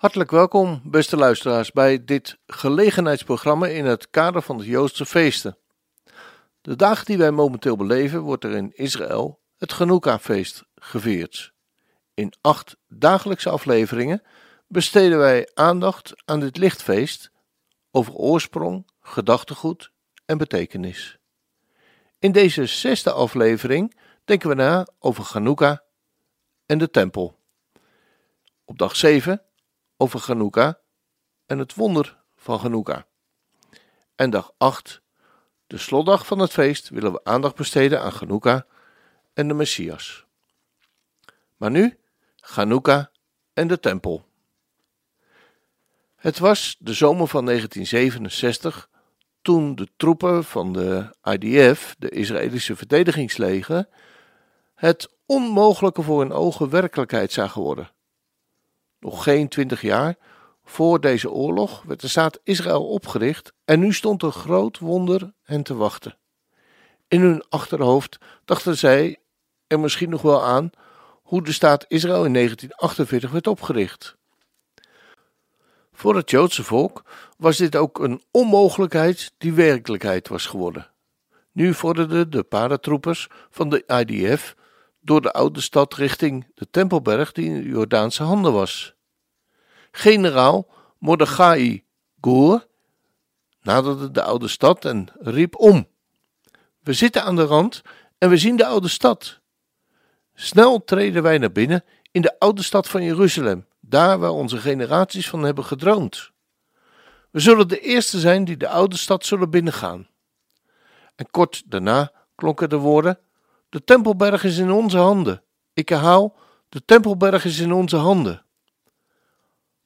Hartelijk welkom, beste luisteraars, bij dit gelegenheidsprogramma in het kader van de Joodse feesten. De dag die wij momenteel beleven wordt er in Israël het Genoeka-feest gevierd. In acht dagelijkse afleveringen besteden wij aandacht aan dit lichtfeest over oorsprong, gedachtegoed en betekenis. In deze zesde aflevering denken we na over Hanukkah en de tempel. Op dag 7 over Hanukkah en het wonder van Hanukkah. En dag 8, de slotdag van het feest, willen we aandacht besteden aan Hanukkah en de Messias. Maar nu Hanukkah en de tempel. Het was de zomer van 1967 toen de troepen van de IDF, de Israëlische verdedigingsleger, het onmogelijke voor hun ogen werkelijkheid zagen worden. Nog geen twintig jaar voor deze oorlog werd de staat Israël opgericht en nu stond een groot wonder hen te wachten. In hun achterhoofd dachten zij er misschien nog wel aan hoe de staat Israël in 1948 werd opgericht. Voor het Joodse volk was dit ook een onmogelijkheid die werkelijkheid was geworden. Nu vorderden de paratroepers van de IDF door de oude stad richting de Tempelberg die in Jordaanse handen was. Generaal Mordechai Goer naderde de oude stad en riep om. We zitten aan de rand en we zien de oude stad. Snel treden wij naar binnen in de oude stad van Jeruzalem, daar waar onze generaties van hebben gedroomd. We zullen de eerste zijn die de oude stad zullen binnengaan. En kort daarna klonken de woorden: De Tempelberg is in onze handen. Ik herhaal: De Tempelberg is in onze handen.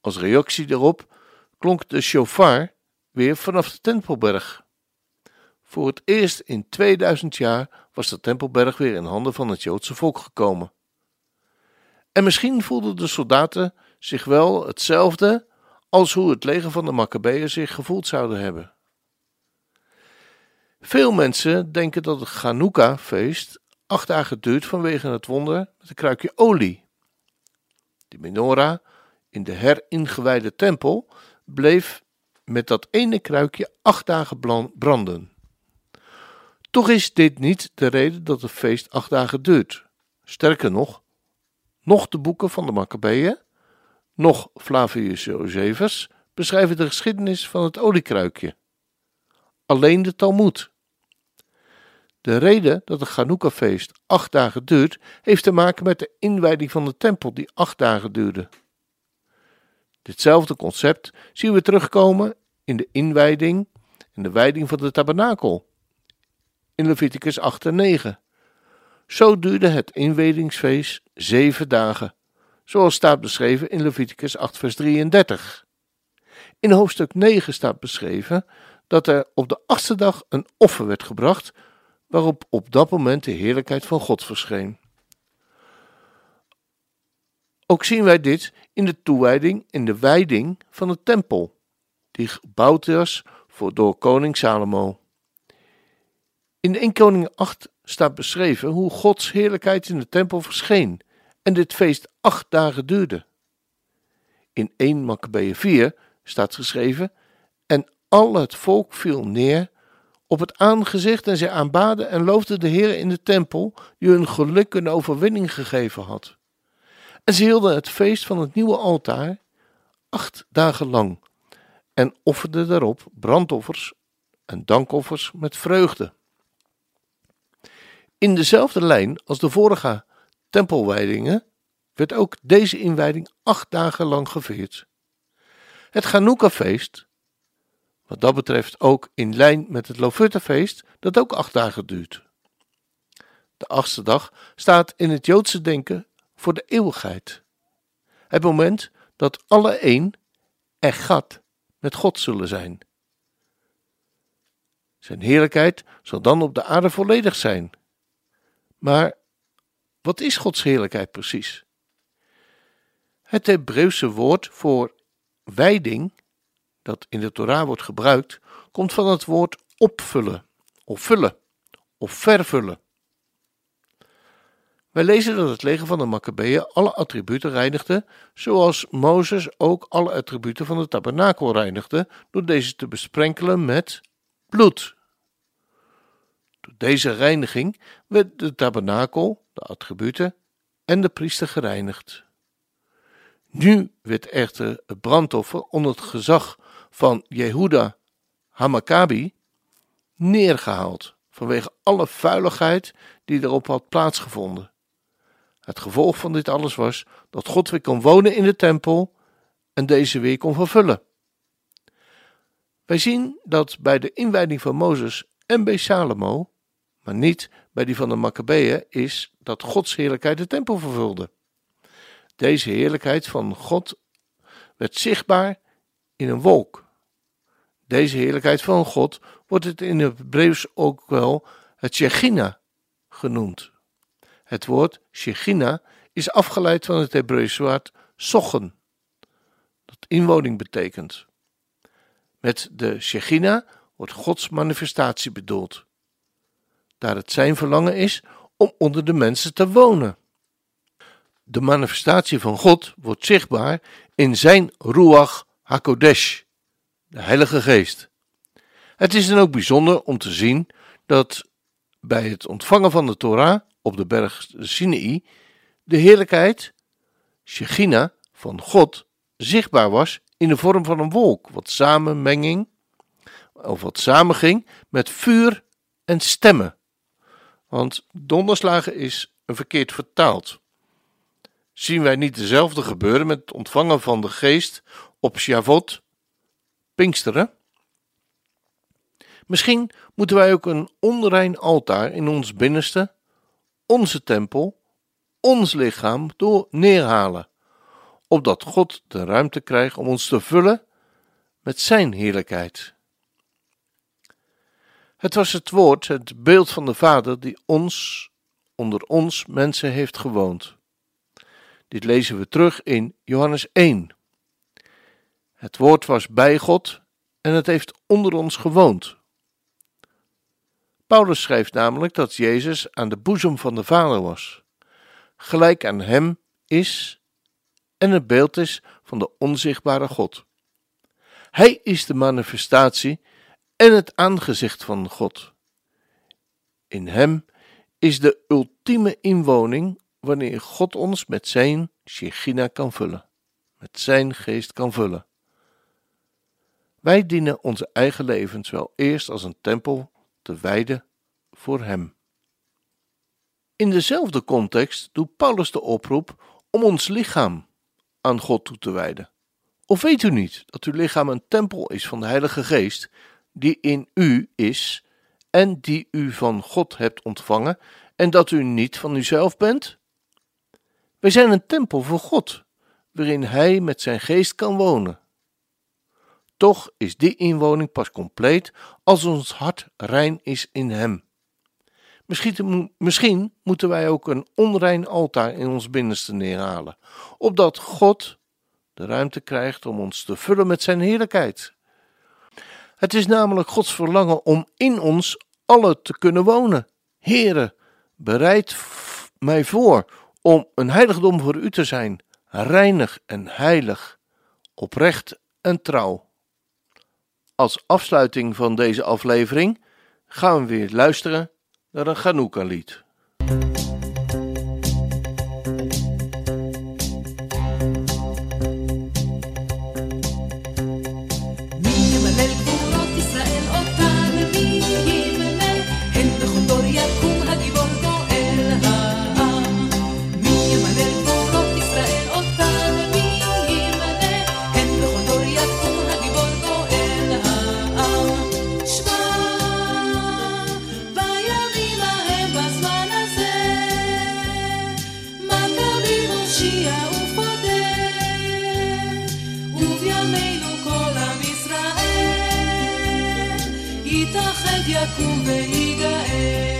Als reactie daarop klonk de shofar weer vanaf de Tempelberg. Voor het eerst in 2000 jaar was de Tempelberg weer in handen van het Joodse volk gekomen. En misschien voelden de soldaten zich wel hetzelfde als hoe het leger van de Maccabeeën zich gevoeld zouden hebben. Veel mensen denken dat het Chanukka-feest acht dagen duurt vanwege het wonder met een kruikje olie. De menorah in de heringewijde tempel bleef met dat ene kruikje acht dagen branden. Toch is dit niet de reden dat het feest acht dagen duurt. Sterker nog, nog de boeken van de Maccabeeën, nog Flavius Josephus beschrijven de geschiedenis van het oliekruikje. Alleen de Talmud. De reden dat het Chanukka-feest acht dagen duurt, heeft te maken met de inwijding van de tempel die acht dagen duurde. Ditzelfde concept zien we terugkomen in de inwijding en de wijding van de tabernakel in Leviticus 8 en 9. Zo duurde het inwijdingsfeest zeven dagen, zoals staat beschreven in Leviticus 8 vers 33. In hoofdstuk 9 staat beschreven dat er op de achtste dag een offer werd gebracht, waarop op dat moment de heerlijkheid van God verscheen. Ook zien wij dit in de toewijding en de wijding van de tempel, die gebouwd was voor, door koning Salomo. In 1 Koning 8 staat beschreven hoe Gods heerlijkheid in de tempel verscheen en dit feest acht dagen duurde. In 1 Maccabeeën 4 staat geschreven: En al het volk viel neer op het aangezicht en zij aanbaden en loofden de Heer in de tempel, die hun geluk en overwinning gegeven had. En ze hielden het feest van het nieuwe altaar acht dagen lang en offerden daarop brandoffers en dankoffers met vreugde. In dezelfde lijn als de vorige tempelwijdingen werd ook deze inwijding acht dagen lang gevierd. Het Chanukka-feest, wat dat betreft ook in lijn met het Lofuttefeest, dat ook acht dagen duurt. De achtste dag staat in het Joodse denken voor de eeuwigheid. Het moment dat alle één, gat met God zullen zijn. Zijn heerlijkheid zal dan op de aarde volledig zijn. Maar wat is Gods heerlijkheid precies? Het Hebreeuwse woord voor wijding, dat in de Torah wordt gebruikt, komt van het woord opvullen, of vullen, of vervullen. Wij lezen dat het leger van de Maccabeeën alle attributen reinigde, zoals Mozes ook alle attributen van de tabernakel reinigde, door deze te besprenkelen met bloed. Door deze reiniging werd de tabernakel, de attributen en de priester gereinigd. Nu werd echter het brandoffer onder het gezag van Jehuda Hamakabi neergehaald vanwege alle vuiligheid die erop had plaatsgevonden. Het gevolg van dit alles was dat God weer kon wonen in de tempel en deze weer kon vervullen. Wij zien dat bij de inwijding van Mozes en bij Salomo, maar niet bij die van de Maccabeeën, is dat Gods heerlijkheid de tempel vervulde. Deze heerlijkheid van God werd zichtbaar in een wolk. Deze heerlijkheid van God wordt het in het Hebreeuws ook wel het Shechina genoemd. Het woord Shechina is afgeleid van het Hebreeuwse woord sochen, dat inwoning betekent. Met de Shechina wordt Gods manifestatie bedoeld, daar het zijn verlangen is om onder de mensen te wonen. De manifestatie van God wordt zichtbaar in zijn Ruach HaKodesh, de Heilige Geest. Het is dan ook bijzonder om te zien dat bij het ontvangen van de Torah op de berg Sinai de heerlijkheid, Shechina, van God zichtbaar was in de vorm van een wolk, wat samenmenging, of wat samenging met vuur en stemmen. Want donderslagen is een verkeerd vertaald. Zien wij niet dezelfde gebeuren met het ontvangen van de geest op Shavot, Pinksteren? Misschien moeten wij ook een onrein altaar in ons binnenste, onze tempel, ons lichaam door neerhalen, opdat God de ruimte krijgt om ons te vullen met Zijn heerlijkheid. Het was het woord, het beeld van de Vader, die ons, onder ons mensen heeft gewoond. Dit lezen we terug in Johannes 1. Het woord was bij God en het heeft onder ons gewoond. Paulus schrijft namelijk dat Jezus aan de boezem van de Vader was, gelijk aan hem is en het beeld is van de onzichtbare God. Hij is de manifestatie en het aangezicht van God. In hem is de ultieme inwoning wanneer God ons met zijn Shechina kan vullen, met zijn geest kan vullen. Wij dienen onze eigen levens wel eerst als een tempel te wijden voor Hem. In dezelfde context doet Paulus de oproep om ons lichaam aan God toe te wijden. Of weet u niet dat uw lichaam een tempel is van de Heilige Geest, die in u is en die u van God hebt ontvangen, en dat u niet van uzelf bent? Wij zijn een tempel voor God, waarin Hij met zijn geest kan wonen. Toch is die inwoning pas compleet als ons hart rein is in Hem. Misschien, misschien moeten wij ook een onrein altaar in ons binnenste neerhalen, opdat God de ruimte krijgt om ons te vullen met Zijn heerlijkheid. Het is namelijk Gods verlangen om in ons alle te kunnen wonen. Here, bereid mij voor om een heiligdom voor u te zijn, reinig en heilig, oprecht en trouw. Als afsluiting van deze aflevering gaan we weer luisteren naar een Chanukka-lied. יקום וייגאל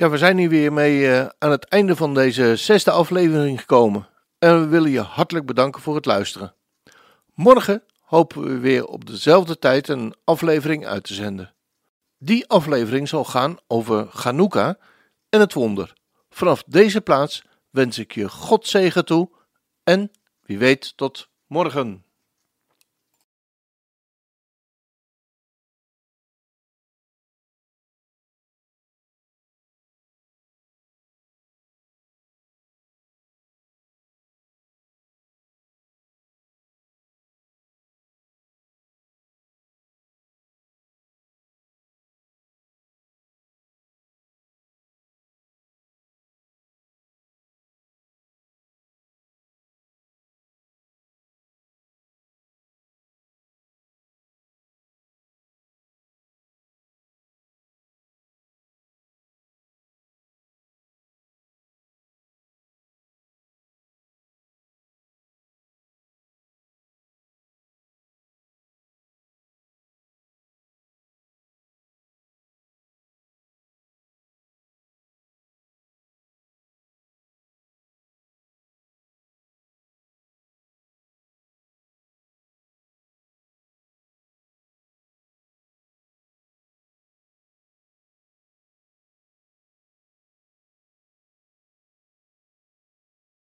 Ja, we zijn hier weer mee uh, aan het einde van deze zesde aflevering gekomen. En we willen je hartelijk bedanken voor het luisteren. Morgen hopen we weer op dezelfde tijd een aflevering uit te zenden. Die aflevering zal gaan over Chanukka en het wonder. Vanaf deze plaats wens ik je God zegen toe en wie weet tot morgen.